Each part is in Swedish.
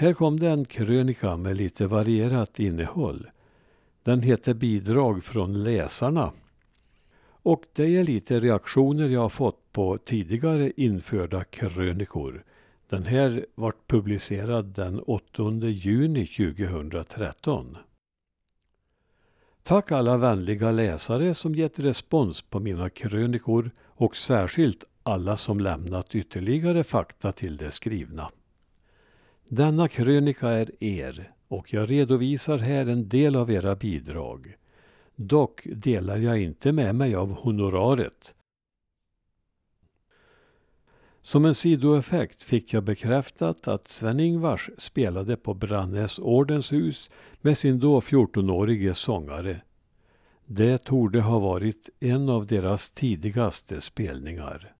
Här kom det en krönika med lite varierat innehåll. Den heter Bidrag från läsarna. Och det är lite reaktioner jag har fått på tidigare införda krönikor. Den här vart publicerad den 8 juni 2013. Tack alla vänliga läsare som gett respons på mina krönikor och särskilt alla som lämnat ytterligare fakta till det skrivna. Denna krönika är er och jag redovisar här en del av era bidrag. Dock delar jag inte med mig av honoraret. Som en sidoeffekt fick jag bekräftat att Sven-Ingvars spelade på Brannäs ordenshus med sin då 14-årige sångare. Det torde ha varit en av deras tidigaste spelningar.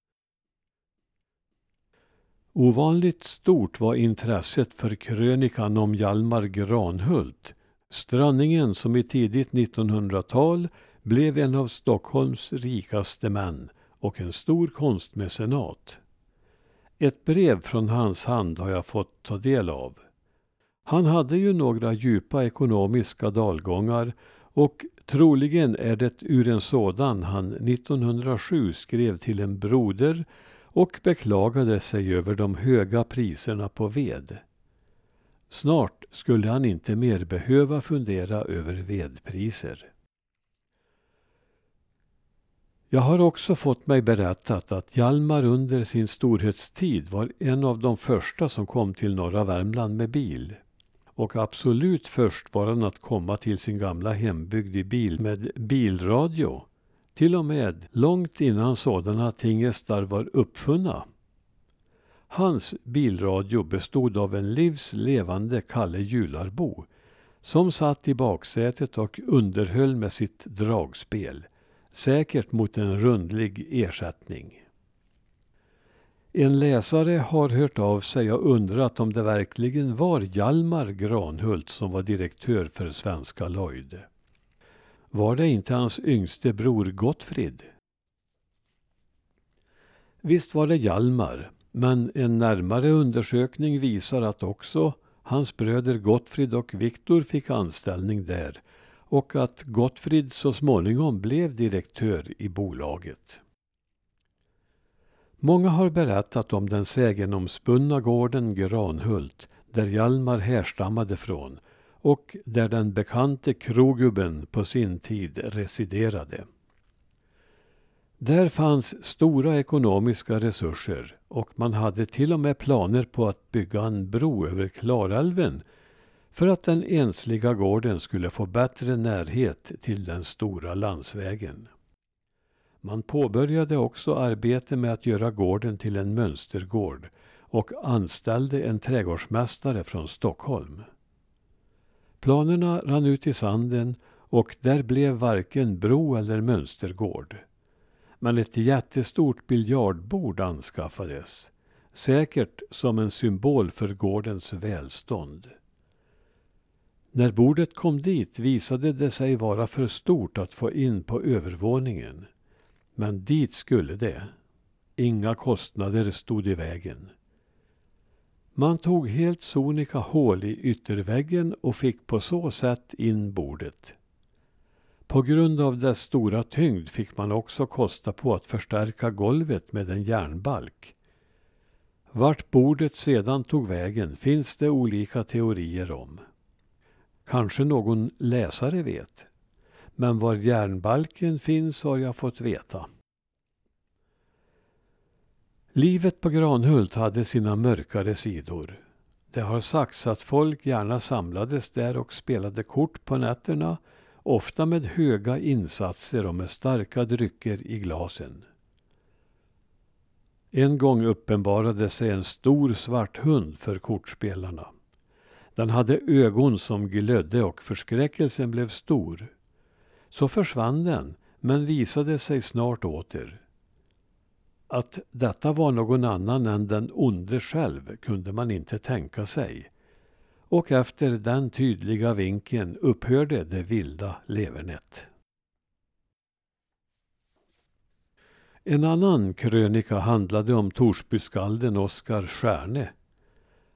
Ovanligt stort var intresset för krönikan om Hjalmar Granhult, strönningen som i tidigt 1900-tal blev en av Stockholms rikaste män och en stor konstmecenat. Ett brev från hans hand har jag fått ta del av. Han hade ju några djupa ekonomiska dalgångar och troligen är det ur en sådan han 1907 skrev till en broder och beklagade sig över de höga priserna på ved. Snart skulle han inte mer behöva fundera över vedpriser. Jag har också fått mig berättat att Hjalmar under sin storhetstid var en av de första som kom till norra Värmland med bil. Och absolut först var han att komma till sin gamla hembygd i bil med bilradio. Till och med långt innan sådana tingestar var uppfunna. Hans bilradio bestod av en livs levande Kalle Jularbo som satt i baksätet och underhöll med sitt dragspel säkert mot en rundlig ersättning. En läsare har hört av sig och undrat om det verkligen var Hjalmar Granhult som var direktör för Svenska Lloyd. Var det inte hans yngste bror Gottfrid? Visst var det Hjalmar, men en närmare undersökning visar att också hans bröder Gottfrid och Viktor fick anställning där och att Gottfrid så småningom blev direktör i bolaget. Många har berättat om den sägenomspunna gården Granhult där Hjalmar härstammade från och där den bekante krogubben på sin tid residerade. Där fanns stora ekonomiska resurser och man hade till och med planer på att bygga en bro över Klarälven för att den ensliga gården skulle få bättre närhet till den stora landsvägen. Man påbörjade också arbete med att göra gården till en mönstergård och anställde en trädgårdsmästare från Stockholm. Planerna rann ut i sanden och där blev varken bro eller mönstergård. Men ett jättestort biljardbord anskaffades, säkert som en symbol för gårdens välstånd. När bordet kom dit visade det sig vara för stort att få in på övervåningen. Men dit skulle det. Inga kostnader stod i vägen. Man tog helt sonika hål i ytterväggen och fick på så sätt in bordet. På grund av dess stora tyngd fick man också kosta på att förstärka golvet med en järnbalk. Vart bordet sedan tog vägen finns det olika teorier om. Kanske någon läsare vet. Men var järnbalken finns har jag fått veta. Livet på Granhult hade sina mörkare sidor. Det har sagts att folk gärna samlades där och spelade kort på nätterna, ofta med höga insatser och med starka drycker i glasen. En gång uppenbarade sig en stor svart hund för kortspelarna. Den hade ögon som glödde och förskräckelsen blev stor. Så försvann den, men visade sig snart åter. Att detta var någon annan än den onde själv kunde man inte tänka sig. Och efter den tydliga vinken upphörde det vilda levernet. En annan krönika handlade om Torsbyskalden Oskar Stjärne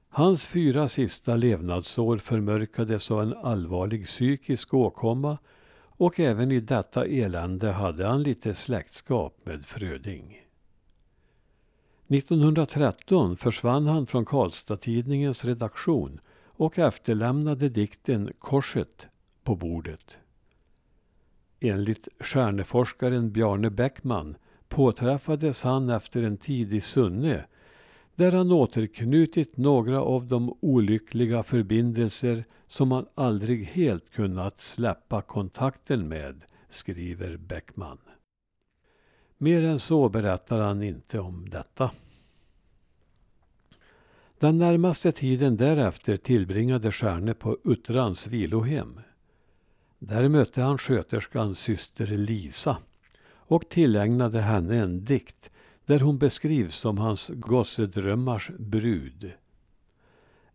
Hans fyra sista levnadsår förmörkades av en allvarlig psykisk åkomma och även i detta elände hade han lite släktskap med Fröding. 1913 försvann han från Karlstad-Tidningens redaktion och efterlämnade dikten Korset på bordet. Enligt stjärneforskaren Bjarne Bäckman påträffades han efter en tid i Sunne där han återknutit några av de olyckliga förbindelser som han aldrig helt kunnat släppa kontakten med, skriver Bäckman. Mer än så berättar han inte om detta. Den närmaste tiden därefter tillbringade Stjärne på Uttrans vilohem. Där mötte han sköterskans syster Lisa och tillägnade henne en dikt där hon beskrivs som hans gossedrömmars brud.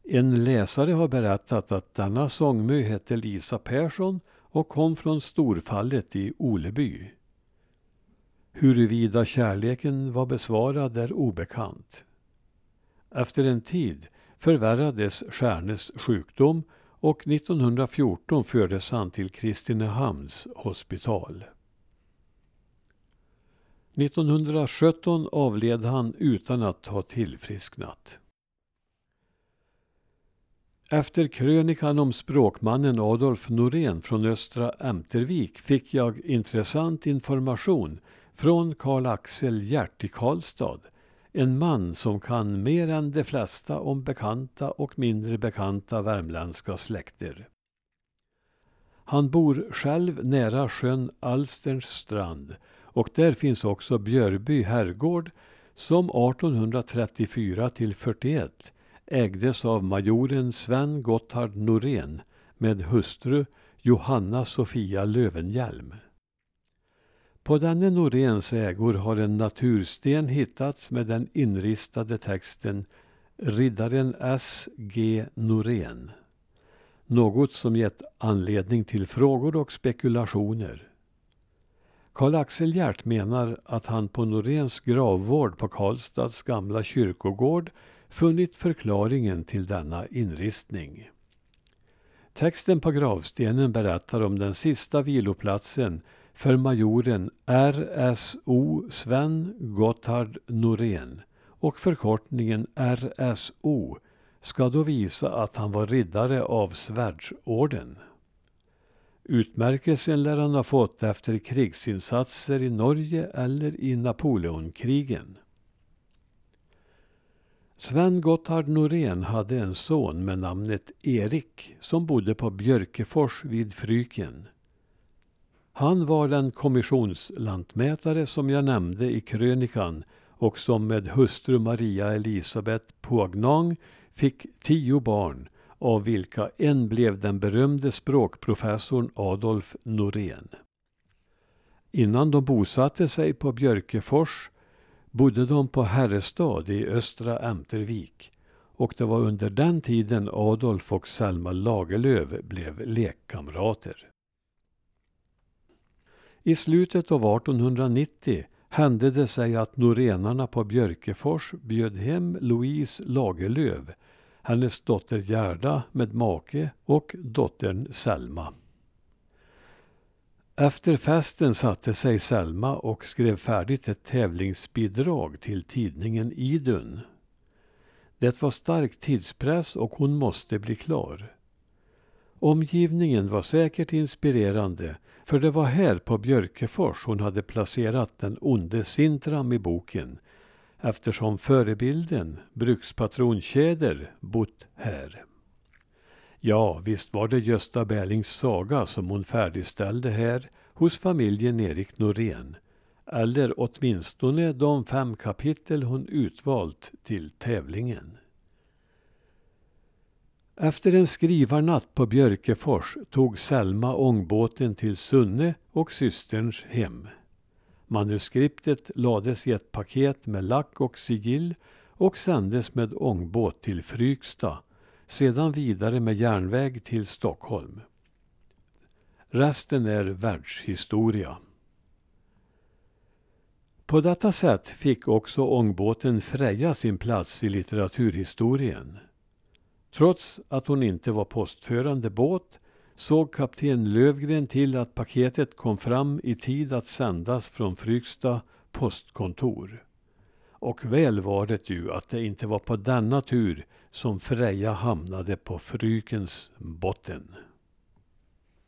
En läsare har berättat att denna sångmö hette Lisa Persson och kom från Storfallet i Oleby. Huruvida kärleken var besvarad är obekant. Efter en tid förvärrades Stjärnes sjukdom och 1914 fördes han till Kristinehamns hospital. 1917 avled han utan att ha tillfrisknat. Efter krönikan om språkmannen Adolf Norén från Östra Ämtervik fick jag intressant information från Karl-Axel Hjärt i Karlstad. En man som kan mer än de flesta om bekanta och mindre bekanta värmländska släkter. Han bor själv nära sjön Alsterns strand och där finns också Björby herrgård som 1834 till 41 ägdes av majoren Sven Gotthard Norén med hustru Johanna Sofia Lövenhjelm. På denne Noréns ägor har en natursten hittats med den inristade texten Riddaren S. G. Norén. Något som gett anledning till frågor och spekulationer. Karl-Axel Hjärt menar att han på Noréns gravvård på Karlstads gamla kyrkogård funnit förklaringen till denna inristning. Texten på gravstenen berättar om den sista viloplatsen för majoren RSO Sven Gotthard Norén och förkortningen RSO ska då visa att han var riddare av Svärdsorden. Utmärkelsen lär han ha fått efter krigsinsatser i Norge eller i Napoleonkrigen. Sven Gotthard Norén hade en son med namnet Erik som bodde på Björkefors vid Fryken. Han var den kommissionslantmätare som jag nämnde i krönikan och som med hustru Maria Elisabeth Poignant fick tio barn av vilka en blev den berömde språkprofessorn Adolf Norén. Innan de bosatte sig på Björkefors bodde de på Herrestad i Östra Ämtervik och det var under den tiden Adolf och Selma Lagerlöf blev lekkamrater. I slutet av 1890 hände det sig att norenarna på Björkefors bjöd hem Louise Lagerlöf, hennes dotter Gerda med make och dottern Selma. Efter festen satte sig Selma och skrev färdigt ett tävlingsbidrag till tidningen Idun. Det var stark tidspress och hon måste bli klar. Omgivningen var säkert inspirerande för det var här på Björkefors hon hade placerat den onde Sintram i boken eftersom förebilden, brukspatron Tjäder, bott här. Ja, visst var det Gösta Berlings saga som hon färdigställde här hos familjen Erik Norén. Eller åtminstone de fem kapitel hon utvalt till tävlingen. Efter en skrivarnatt på Björkefors tog Selma ångbåten till Sunne och systerns hem. Manuskriptet lades i ett paket med lack och sigill och sändes med ångbåt till Fryksta, sedan vidare med järnväg till Stockholm. Resten är världshistoria. På detta sätt fick också ångbåten Freja sin plats i litteraturhistorien. Trots att hon inte var postförande båt såg kapten Lövgren till att paketet kom fram i tid att sändas från Fryksta postkontor. Och väl var det ju att det inte var på denna tur som Freja hamnade på Frykens botten.